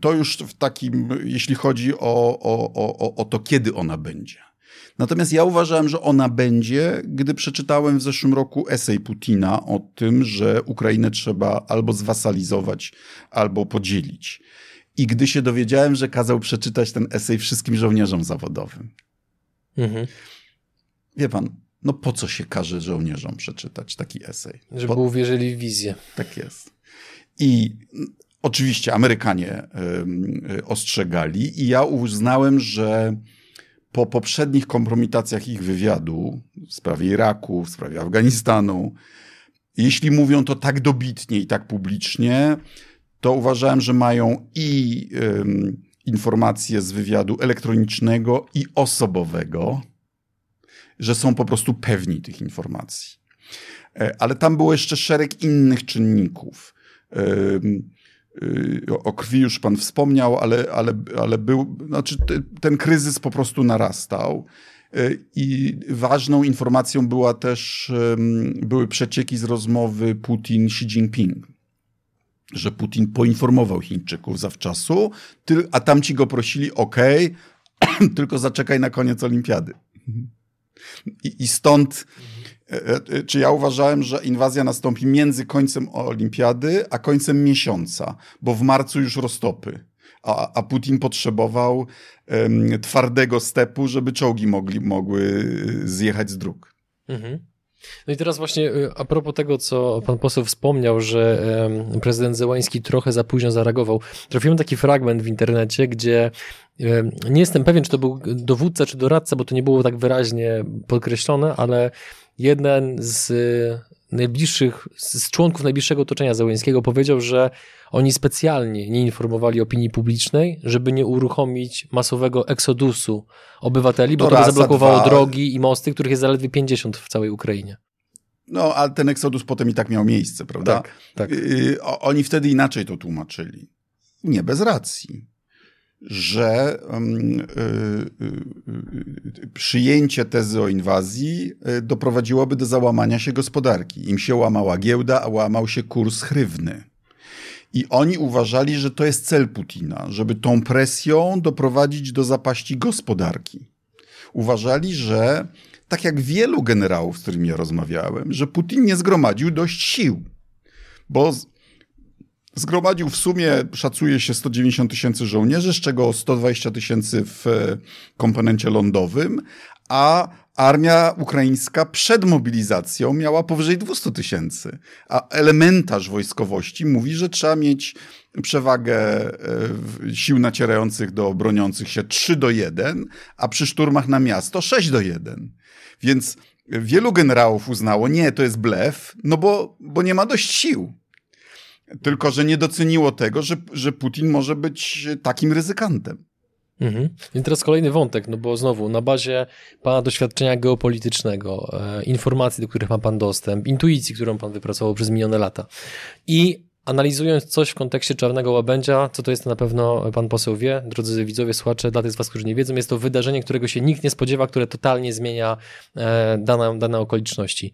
To już w takim, jeśli chodzi o, o, o, o to, kiedy ona będzie. Natomiast ja uważałem, że ona będzie, gdy przeczytałem w zeszłym roku esej Putina o tym, że Ukrainę trzeba albo zwasalizować, albo podzielić. I gdy się dowiedziałem, że kazał przeczytać ten esej wszystkim żołnierzom zawodowym. Mhm. Wie pan, no po co się każe żołnierzom przeczytać taki esej? Żeby po... uwierzyli w wizję. Tak jest. I oczywiście Amerykanie y, ostrzegali i ja uznałem, że po poprzednich kompromitacjach ich wywiadu w sprawie Iraku, w sprawie Afganistanu, jeśli mówią to tak dobitnie i tak publicznie, to uważałem, że mają i um, informacje z wywiadu elektronicznego i osobowego, że są po prostu pewni tych informacji. E, ale tam było jeszcze szereg innych czynników. Y, o krwi już pan wspomniał, ale, ale, ale był, znaczy ten kryzys po prostu narastał. Y, I ważną informacją była też, były przecieki z rozmowy Putin-Xi Jinping że Putin poinformował Chińczyków zawczasu, a tamci go prosili, ok, tylko zaczekaj na koniec olimpiady. I, i stąd, czy ja uważałem, że inwazja nastąpi między końcem olimpiady, a końcem miesiąca, bo w marcu już roztopy. A, a Putin potrzebował um, twardego stepu, żeby czołgi mogli, mogły zjechać z dróg. Mhm. No i teraz właśnie y, a propos tego, co pan poseł wspomniał, że prezydent Zełański trochę za późno zareagował. Trafiłem taki fragment w internecie, gdzie nie jestem pewien, czy to był dowódca, czy doradca, bo to nie było tak wyraźnie podkreślone, ale jeden z najbliższych, z członków najbliższego otoczenia Zełańskiego powiedział, że oni specjalnie nie informowali opinii publicznej, żeby nie uruchomić masowego eksodusu obywateli, bo to, to by zablokowało dwa. drogi i mosty, których jest zaledwie 50 w całej Ukrainie. No, ale ten eksodus potem i tak miał miejsce, prawda? Tak, tak. Yy, oni wtedy inaczej to tłumaczyli. Nie bez racji że y, y, przyjęcie tezy o inwazji y, doprowadziłoby do załamania się gospodarki. Im się łamała giełda, a łamał się kurs hrywny. I oni uważali, że to jest cel Putina, żeby tą presją doprowadzić do zapaści gospodarki. Uważali, że tak jak wielu generałów, z którymi ja rozmawiałem, że Putin nie zgromadził dość sił, bo zgromadził w sumie, szacuje się, 190 tysięcy żołnierzy, z czego 120 tysięcy w komponencie lądowym, a armia ukraińska przed mobilizacją miała powyżej 200 tysięcy, a elementarz wojskowości mówi, że trzeba mieć przewagę e, sił nacierających do broniących się 3 do 1, a przy szturmach na miasto 6 do 1. Więc wielu generałów uznało, nie, to jest blef, no bo, bo nie ma dość sił. Tylko, że nie doceniło tego, że, że Putin może być takim ryzykantem. Mhm. I teraz kolejny wątek, no bo znowu na bazie Pana doświadczenia geopolitycznego, e, informacji, do których ma Pan dostęp, intuicji, którą Pan wypracował przez minione lata i analizując coś w kontekście czarnego łabędzia, co to jest, to na pewno Pan poseł wie, drodzy widzowie, słuchacze, dla tych z Was, którzy nie wiedzą, jest to wydarzenie, którego się nikt nie spodziewa, które totalnie zmienia e, dane, dane okoliczności.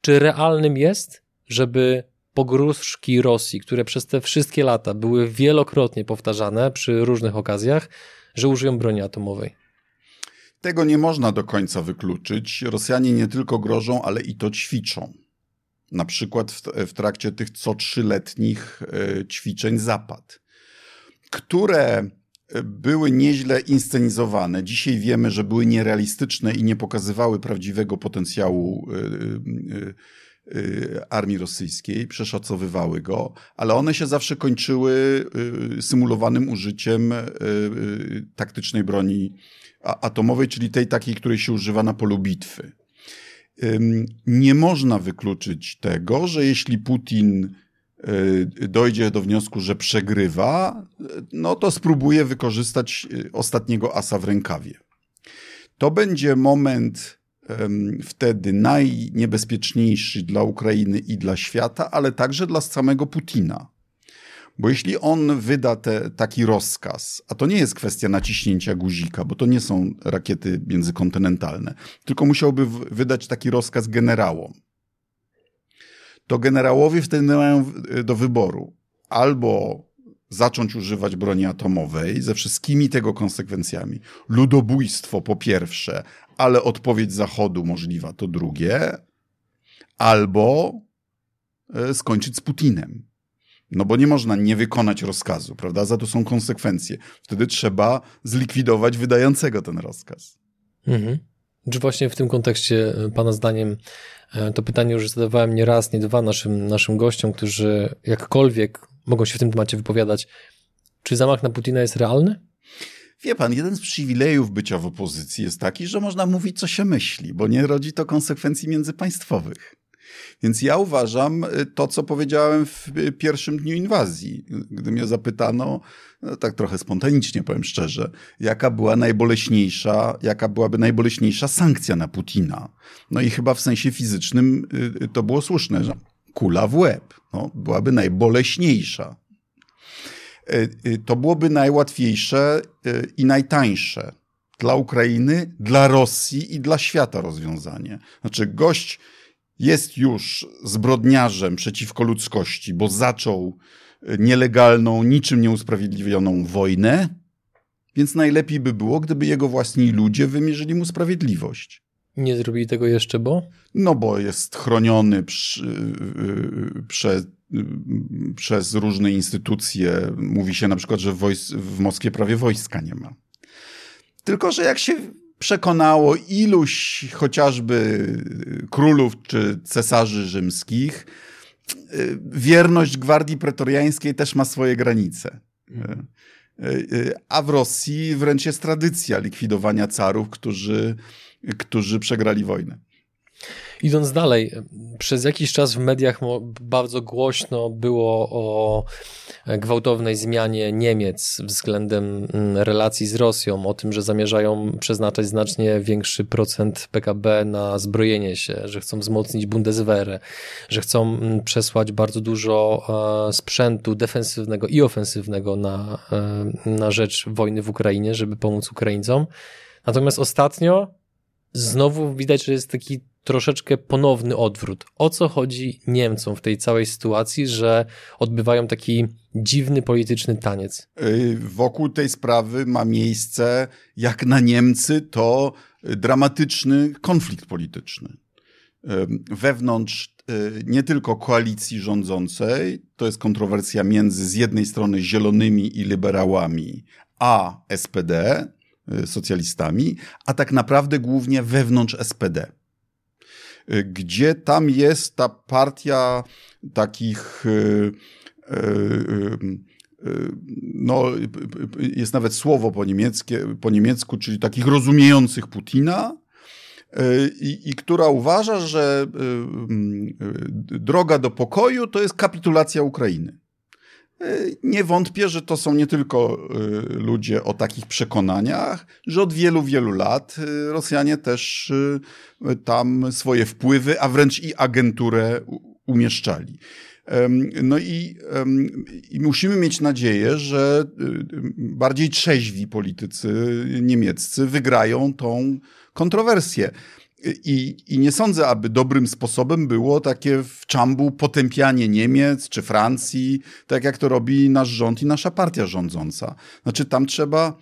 Czy realnym jest, żeby pogróżki Rosji, które przez te wszystkie lata były wielokrotnie powtarzane przy różnych okazjach, że użyją broni atomowej. Tego nie można do końca wykluczyć. Rosjanie nie tylko grożą, ale i to ćwiczą. Na przykład w, trakcie tych co trzyletnich e, ćwiczeń Zapad, które e, były nieźle inscenizowane. Dzisiaj wiemy, że były nierealistyczne i nie pokazywały prawdziwego potencjału e, armii rosyjskiej, przeszacowywały go, ale one się zawsze kończyły symulowanym użyciem taktycznej broni atomowej, czyli tej takiej, której się używa na polu bitwy. Nie można wykluczyć tego, że jeśli Putin dojdzie do wniosku, że przegrywa, no to spróbuje wykorzystać ostatniego asa w rękawie. To będzie moment wtedy najniebezpieczniejszy dla Ukrainy i dla świata, ale także dla samego Putina. Bo jeśli on wyda te, taki rozkaz, a to nie jest kwestia naciśnięcia guzika, bo to nie są rakiety międzykontynentalne, tylko musiałby wydać taki rozkaz generałom, to generałowie wtedy mają do wyboru albo zacząć używać broni atomowej ze wszystkimi tego konsekwencjami. Ludobójstwo po pierwsze, ale odpowiedź Zachodu możliwa to drugie, albo e, skończyć z Putinem. No bo nie można nie wykonać rozkazu, prawda? Za to są konsekwencje. Wtedy trzeba zlikwidować wydającego ten rozkaz. Mhm. Czy właśnie w tym kontekście, e, Pana zdaniem, e, to pytanie już zadawałem nie raz, nie dwa naszym, naszym gościom, którzy jakkolwiek mogą się w tym temacie wypowiadać. Czy zamach na Putina jest realny? Wie pan, jeden z przywilejów bycia w opozycji jest taki, że można mówić, co się myśli, bo nie rodzi to konsekwencji międzypaństwowych. Więc ja uważam y, to, co powiedziałem w y, pierwszym dniu inwazji, gdy mnie zapytano, no tak trochę spontanicznie powiem szczerze, jaka była najboleśniejsza, jaka byłaby najboleśniejsza sankcja na Putina. No i chyba w sensie fizycznym y, to było słuszne, że kula w łeb no, byłaby najboleśniejsza. To byłoby najłatwiejsze i najtańsze dla Ukrainy, dla Rosji i dla świata rozwiązanie. Znaczy, gość jest już zbrodniarzem przeciwko ludzkości, bo zaczął e, nielegalną, niczym nieusprawiedliwioną wojnę, więc najlepiej by było, gdyby jego własni ludzie wymierzyli mu sprawiedliwość. Nie zrobili tego jeszcze, bo? No bo jest chroniony przy, prze, przez różne instytucje. Mówi się na przykład, że w, wojs- w Moskwie prawie wojska nie ma. Tylko, że jak się przekonało iluś chociażby królów czy cesarzy rzymskich, wierność gwardii pretoriańskiej też ma swoje granice. A w Rosji wręcz jest tradycja likwidowania carów, którzy, którzy przegrali wojnę. Idąc dalej, przez jakiś czas w mediach bardzo głośno było o gwałtownej zmianie Niemiec względem mm, relacji z Rosją, o tym, że zamierzają przeznaczać znacznie większy procent PKB na zbrojenie się, że chcą wzmocnić Bundeswehrę, że chcą mm, przesłać bardzo dużo e, sprzętu defensywnego i ofensywnego na, e, na rzecz wojny w Ukrainie, żeby pomóc Ukraińcom. Natomiast ostatnio znowu widać, że jest taki troszeczkę ponowny odwrót. O co chodzi Niemcom w tej całej sytuacji, że odbywają taki dziwny polityczny taniec? Y, wokół tej sprawy ma miejsce, jak na Niemcy, to dramatyczny konflikt polityczny. Y, wewnątrz y, nie tylko koalicji rządzącej, to jest kontrowersja między z jednej strony zielonymi i liberałami, a SPD, socjalistami, a tak naprawdę głównie wewnątrz SPD gdzie tam jest ta partia takich y, y, y, no, jest nawet słowo po, niemieckie, po niemiecku, czyli takich rozumiejących Putina, i, i, która uważa, że droga do pokoju to jest kapitulacja Ukrainy. Nie wątpię, że to są nie tylko y, ludzie o takich przekonaniach, że od wielu, wielu lat y, Rosjanie też tam swoje wpływy, a wręcz i agenturę umieszczali. No i, i, musimy mieć nadzieję, że bardziej trzeźwi politycy niemieccy wygrają tą kontrowersję. I, I nie sądzę, aby dobrym sposobem było takie w czambu potępianie Niemiec czy Francji, tak jak to robi nasz rząd i nasza partia rządząca. Znaczy, tam trzeba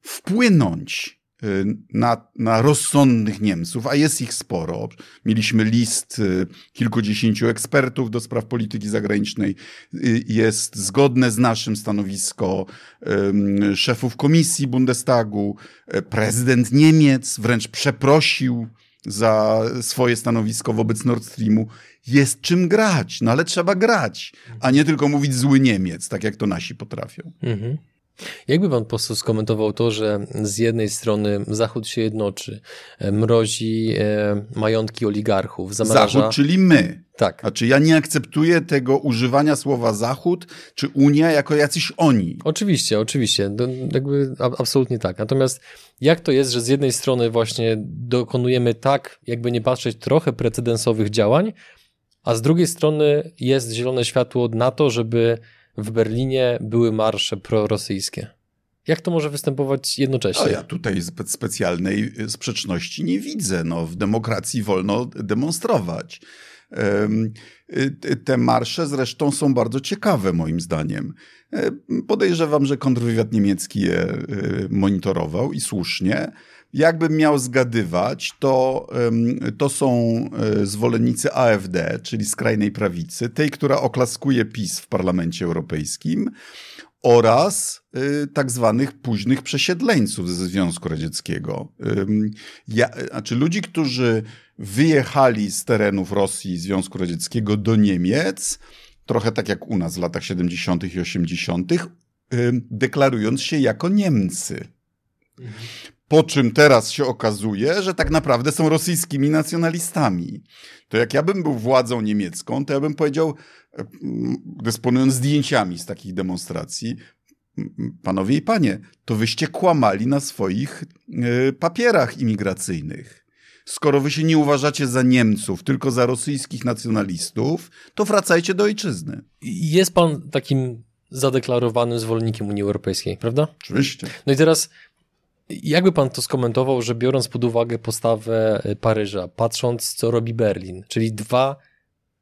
wpłynąć y, na, na rozsądnych Niemców, a jest ich sporo. Mieliśmy list y, kilkudziesięciu ekspertów do spraw polityki zagranicznej. Y, jest zgodne z naszym stanowisko szefów komisji Bundestagu. Prezydent Niemiec wręcz przeprosił za swoje stanowisko wobec Nord Streamu. Jest czym grać, no ale trzeba grać, a nie tylko mówić zły Niemiec, tak jak to nasi potrafią. Mhm. Jakby pan po prostu skomentował to, że z jednej strony Zachód się jednoczy, e, mrozi e, majątki oligarchów, zamraża... Zachód, czyli my. Tak. Znaczy ja nie akceptuję tego używania słowa Zachód czy Unia jako jacyś oni. Oczywiście, oczywiście. Do, jakby absolutnie tak. Natomiast jak to jest, że z jednej strony właśnie dokonujemy tak, jakby nie patrzeć, trochę precedensowych działań, a z drugiej strony jest zielone światło na to, żeby w Berlinie były marsze prorosyjskie. Jak to może występować jednocześnie? A ja tutaj spe specjalnej sprzeczności nie widzę. No, w demokracji wolno demonstrować. Te marsze zresztą są bardzo ciekawe, moim zdaniem. Podejrzewam, że kontrwywiad niemiecki je e, monitorował i słusznie. Jakbym miał zgadywać, to, to są e, zwolennicy AfD, czyli skrajnej prawicy, tej, która oklaskuje PiS w Parlamencie Europejskim oraz y, tak zwanych późnych przesiedleńców ze Związku Radzieckiego. Ja, znaczy ludzi, którzy wyjechali z terenów Rosji i Związku Radzieckiego do Niemiec, trochę tak jak u nas w latach 70. i 80., deklarując się jako Niemcy. Mhm. Po czym teraz się okazuje, że tak naprawdę są rosyjskimi nacjonalistami. To jak ja bym był władzą niemiecką, to ja bym powiedział, e, dysponując zdjęciami z takich demonstracji, panowie i panie, to wyście kłamali na swoich e, papierach imigracyjnych. Skoro wy się nie uważacie za Niemców, tylko za rosyjskich nacjonalistów, to wracajcie do ojczyzny. Jest pan takim zadeklarowanym zwolennikiem Unii Europejskiej, prawda? Oczywiście. No i teraz jakby pan to skomentował, że biorąc pod uwagę postawę Paryża, patrząc co robi Berlin, czyli dwa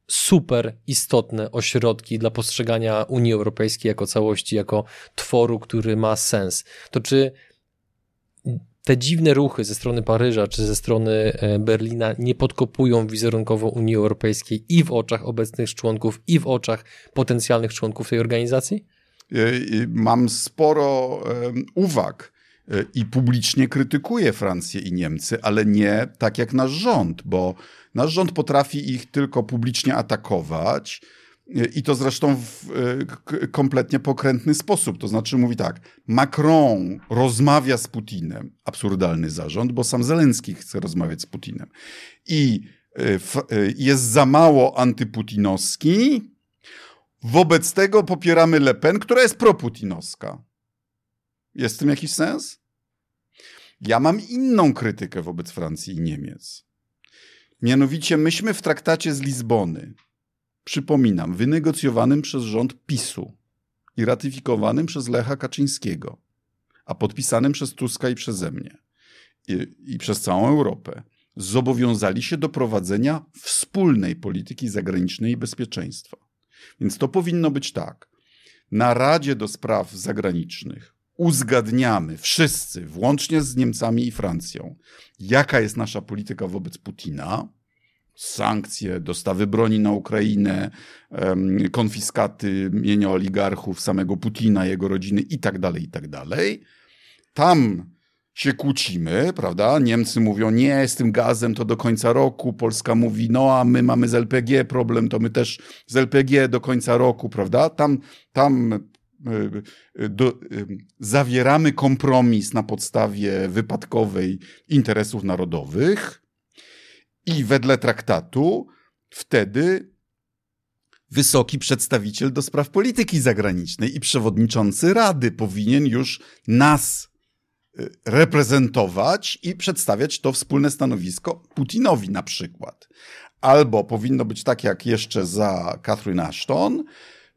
super istotne ośrodki dla postrzegania Unii Europejskiej jako całości, jako tworu, który ma sens, to czy te dziwne ruchy ze strony Paryża czy ze strony e, Berlina nie podkopują wizerunkowo Unii Europejskiej i w oczach obecnych członków, i w oczach potencjalnych członków tej organizacji? E, mam sporo uwag i publicznie krytykuje Francję i Niemcy, ale nie tak jak nasz rząd, bo nasz rząd potrafi ich tylko publicznie atakować. I to zresztą w kompletnie pokrętny sposób. To znaczy mówi tak, Macron rozmawia z Putinem, absurdalny zarząd, bo sam Zelenski chce rozmawiać z Putinem. I e, e, jest za mało antyputinowski, wobec tego popieramy Le Pen, która jest proputinowska. Jest w tym jakiś sens? Ja mam inną krytykę wobec Francji i Niemiec. Mianowicie myśmy w traktacie z Lizbony, przypominam, wynegocjowanym przez rząd PiSu i ratyfikowanym przez Lecha Kaczyńskiego, a podpisanym przez Tuska i przeze mnie i, i przez całą Europę, zobowiązali się do prowadzenia wspólnej polityki zagranicznej i bezpieczeństwa. Więc to powinno być tak. Na Radzie do Spraw Zagranicznych uzgadniamy wszyscy, włącznie z Niemcami i Francją, jaka jest nasza polityka wobec Putina, sankcje, dostawy broni na Ukrainę, konfiskaty mienia oligarchów, samego Putina, jego rodziny itd., tak itd. Tak Tam się kłócimy, prawda? Niemcy mówią, nie, z tym gazem to do końca roku. Polska mówi, no a my mamy z LPG problem, to my też z LPG do końca roku, prawda? Tam, tam do, e, zawieramy kompromis na podstawie wypadkowej interesów narodowych i wedle traktatu wtedy wysoki przedstawiciel do spraw polityki zagranicznej i przewodniczący Rady powinien już nas y, reprezentować i przedstawiać to wspólne stanowisko Putinowi na przykład. Albo powinno być tak jak jeszcze za Catherine Ashton,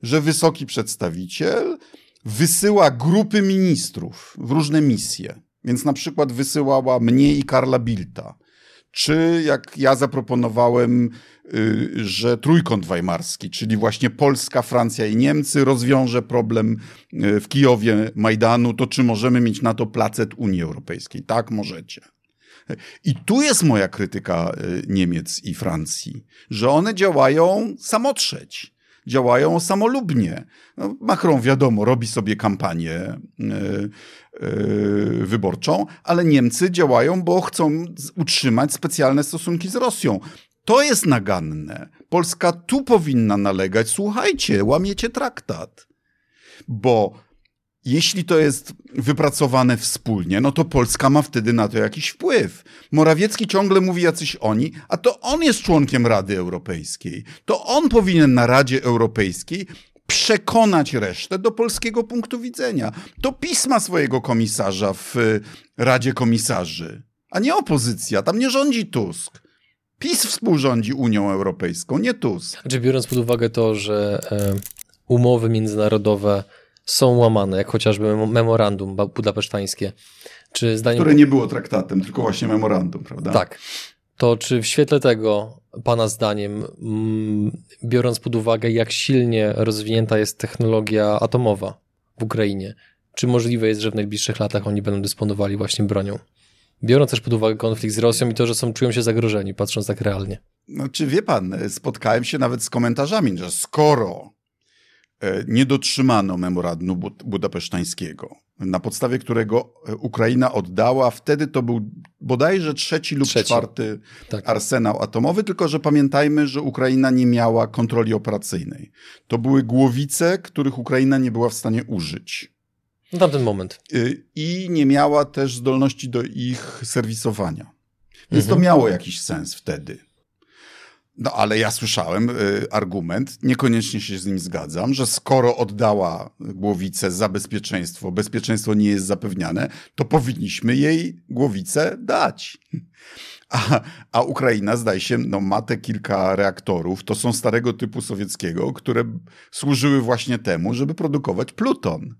że wysoki przedstawiciel wysyła grupy ministrów w różne misje. Więc na przykład wysyłała mnie i Karla Bilta czy jak ja zaproponowałem, y, że trójkąt weimarski, czyli właśnie Polska, Francja i Niemcy rozwiąże problem y, w Kijowie Majdanu, to czy możemy mieć na to placet Unii Europejskiej? Tak, możecie. I tu jest moja krytyka y, Niemiec i Francji, że one działają samotrzeć działają samolubnie. No, Macron, wiadomo, robi sobie kampanię yy, yy, wyborczą, ale Niemcy działają, bo chcą utrzymać specjalne stosunki z Rosją. To jest naganne. Polska tu powinna nalegać. Słuchajcie, łamiecie traktat. Bo jeśli to jest wypracowane wspólnie, no to Polska ma wtedy na to jakiś wpływ. Morawiecki ciągle mówi jacyś oni, a to on jest członkiem Rady Europejskiej. To on powinien na Radzie Europejskiej przekonać resztę do polskiego punktu widzenia. To pisma swojego komisarza w y, Radzie Komisarzy, a nie opozycja. Tam nie rządzi Tusk. PiS współrządzi Unią Europejską, nie Tusk. Znaczy, biorąc pod uwagę to, że e, umowy międzynarodowe są łamane, jak chociażby memorandum budapesztańskie. Czy zdaniem... Które nie było traktatem, tylko właśnie memorandum, prawda? Tak. To czy w świetle tego, Pana zdaniem, mm, biorąc pod uwagę, jak silnie rozwinięta jest technologia atomowa w Ukrainie, czy możliwe jest, że w najbliższych latach oni będą dysponowali właśnie bronią? Biorąc też pod uwagę konflikt z Rosją i to, że są, czują się zagrożeni, patrząc tak realnie. No, czy wie pan, spotkałem się nawet z komentarzami, że skoro nie dotrzymano memorandum budapesztańskiego, na podstawie którego e, Ukraina oddała, wtedy to był bodajże trzeci lub trzeci. czwarty tak. arsenał atomowy, tylko że pamiętajmy, że Ukraina nie miała kontroli operacyjnej. To były głowice, których Ukraina nie była w stanie użyć. Na tamten moment. E, I nie miała też zdolności do ich serwisowania. Więc mhm. to miało jakiś sens wtedy. No ale ja słyszałem y, argument, niekoniecznie się z nim zgadzam, że skoro oddała głowicę za bezpieczeństwo, bezpieczeństwo nie jest zapewniane, to powinniśmy jej głowicę dać. A, a Ukraina, zdaje się, no, ma te kilka reaktorów, to są starego typu sowieckiego, które służyły właśnie temu, żeby produkować pluton.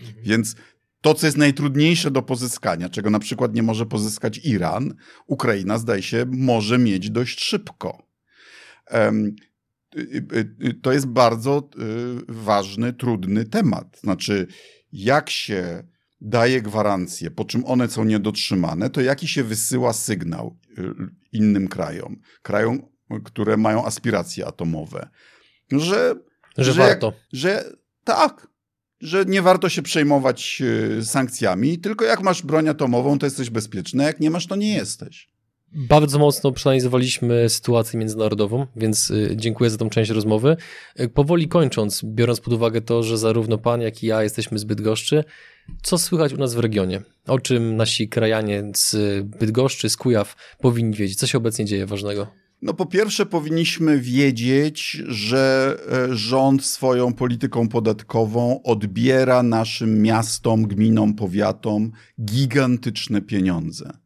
Mhm. Więc to, co jest najtrudniejsze do pozyskania, czego na przykład nie może pozyskać Iran, Ukraina, zdaje się, może mieć dość szybko. Y, y, y, to jest bardzo ważny, trudny temat. Znaczy, jak się daje gwarancje, po czym one są niedotrzymane, to jaki się wysyła sygnał innym krajom, krajom, które mają aspiracje atomowe, że, że, że warto. Jak, że tak, że nie warto się przejmować sankcjami, tylko jak masz broń atomową, to jesteś bezpieczny, jak nie masz, to nie jesteś. Bardzo mocno przeanalizowaliśmy sytuację międzynarodową, więc y, dziękuję za tą część rozmowy. Y, powoli kończąc, biorąc pod uwagę to, że zarówno pan, jak i ja jesteśmy z Bydgoszczy, co słychać u nas w regionie? O czym nasi krajanie z Bydgoszczy, z Kujaw powinni wiedzieć? Co się obecnie dzieje ważnego? No po pierwsze powinniśmy wiedzieć, że e, rząd swoją polityką podatkową odbiera naszym miastom, gminom, powiatom gigantyczne pieniądze.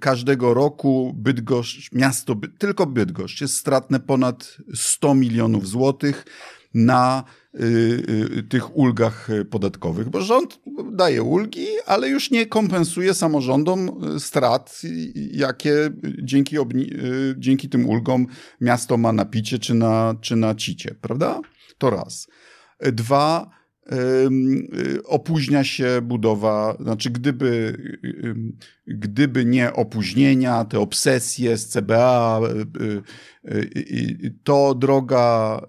Każdego roku Bydgoszcz, miasto, tylko Bydgoszcz jest stratne ponad 100 milionów złotych na tych ulgach podatkowych, bo rząd daje ulgi, ale już nie kompensuje samorządom strat, jakie dzięki, dzięki tym ulgom miasto ma na picie czy na, czy na cicie, prawda? To raz. Dwa, Y, opóźnia się budowa, znaczy gdyby, gdyby nie opóźnienia, te obsesje z CBA, y, y, to droga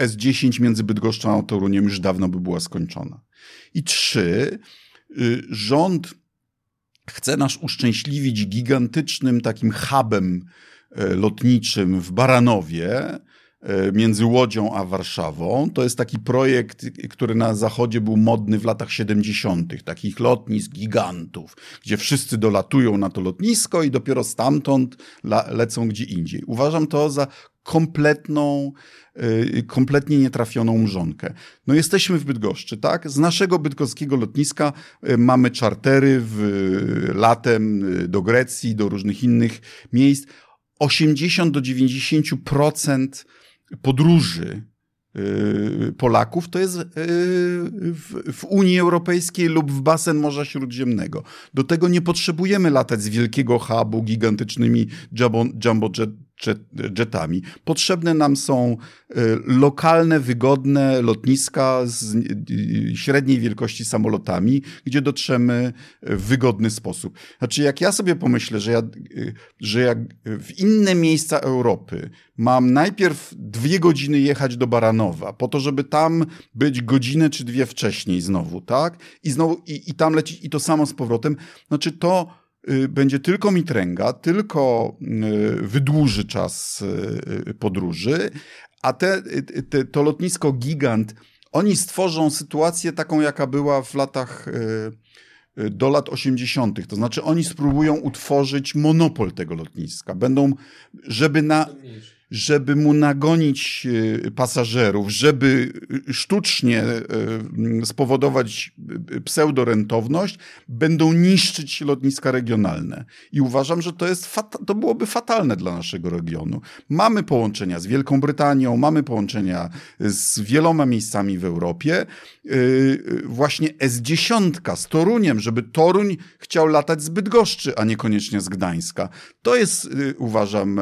S10 między Bydgoszczą a Toruniem już dawno by była skończona. I trzy, rząd chce nas uszczęśliwić gigantycznym takim hubem lotniczym w Baranowie, między Łodzią a Warszawą. To jest taki projekt, który na zachodzie był modny w latach 70., takich lotnisk gigantów, gdzie wszyscy dolatują na to lotnisko i dopiero stamtąd lecą gdzie indziej. Uważam to za kompletną, e, kompletnie nietrafioną mrzonkę. No jesteśmy w Bydgoszczy, tak? Z naszego bydgoskiego lotniska e, mamy czartery w, latem do Grecji, do różnych innych miejsc. 80 do 90% podróży y, Polaków to jest y, w, Unii Europejskiej lub w basen Morza Śródziemnego. Do tego nie potrzebujemy latać z wielkiego hubu gigantycznymi jumbo, jumbo jet, jetami. Potrzebne nam są e, lokalne, wygodne lotniska z e, średniej wielkości samolotami, gdzie dotrzemy w wygodny sposób. Znaczy, jak ja sobie pomyślę, że, ja, e, że jak w inne miejsca Europy mam najpierw dwie godziny jechać do Baranowa, po to, żeby tam być godzinę czy dwie wcześniej znowu, tak? I znowu, i, i tam lecieć, i to samo z powrotem. Znaczy, to będzie tylko mitręga, tylko y, wydłuży czas y, podróży, a te, te, to lotnisko gigant, oni stworzą sytuację taką, jaka była w latach do lat 80. To znaczy, oni spróbują utworzyć monopol tego lotniska. Będą, żeby na żeby mu nagonić e, pasażerów, żeby sztucznie e, spowodować e, pseudorentowność, będą niszczyć lotniska regionalne. I uważam, że to, jest to byłoby fatalne dla naszego regionu. Mamy połączenia z Wielką Brytanią, mamy połączenia z wieloma miejscami w Europie. Właśnie S10 z Toruniem, żeby Toruń chciał latać z Bydgoszczy, a niekoniecznie z Gdańska. To jest, uważam,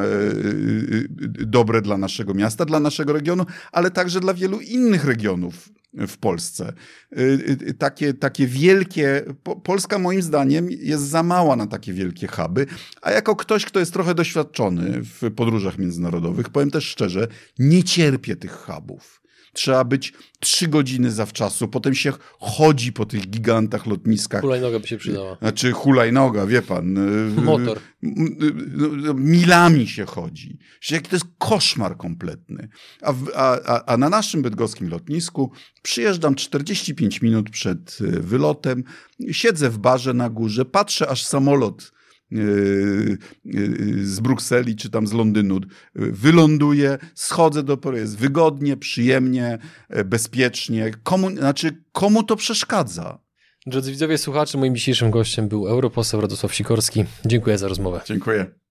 dobre dla naszego miasta, dla naszego regionu, ale także dla wielu innych regionów w Polsce. Y, y, takie, takie wielkie, Polska moim zdaniem jest za mała na takie wielkie huby, a jako ktoś, kto jest trochę doświadczony w podróżach międzynarodowych, powiem też szczerze, nie cierpię tych hubów trzeba być trzy godziny zawczasu, potem się chodzi po tych gigantach lotniskach. Hulajnoga by się przydała. Znaczy hulajnoga, wie pan. Y, Motor. Y, y, milami się chodzi. Jaki to jest koszmar kompletny. A, a, a na naszym bydgoskim lotnisku przyjeżdżam 45 minut przed wylotem, siedzę w barze na górze, patrzę aż samolot z Brukseli czy tam z Londynu wyląduje, schodzę do pory, jest wygodnie, przyjemnie, e, bezpiecznie. Komu, znaczy, komu to przeszkadza? Drodzy widzowie, słuchacze, moim dzisiejszym gościem był europoseł Radosław Sikorski. Dziękuję za rozmowę. Dziękuję.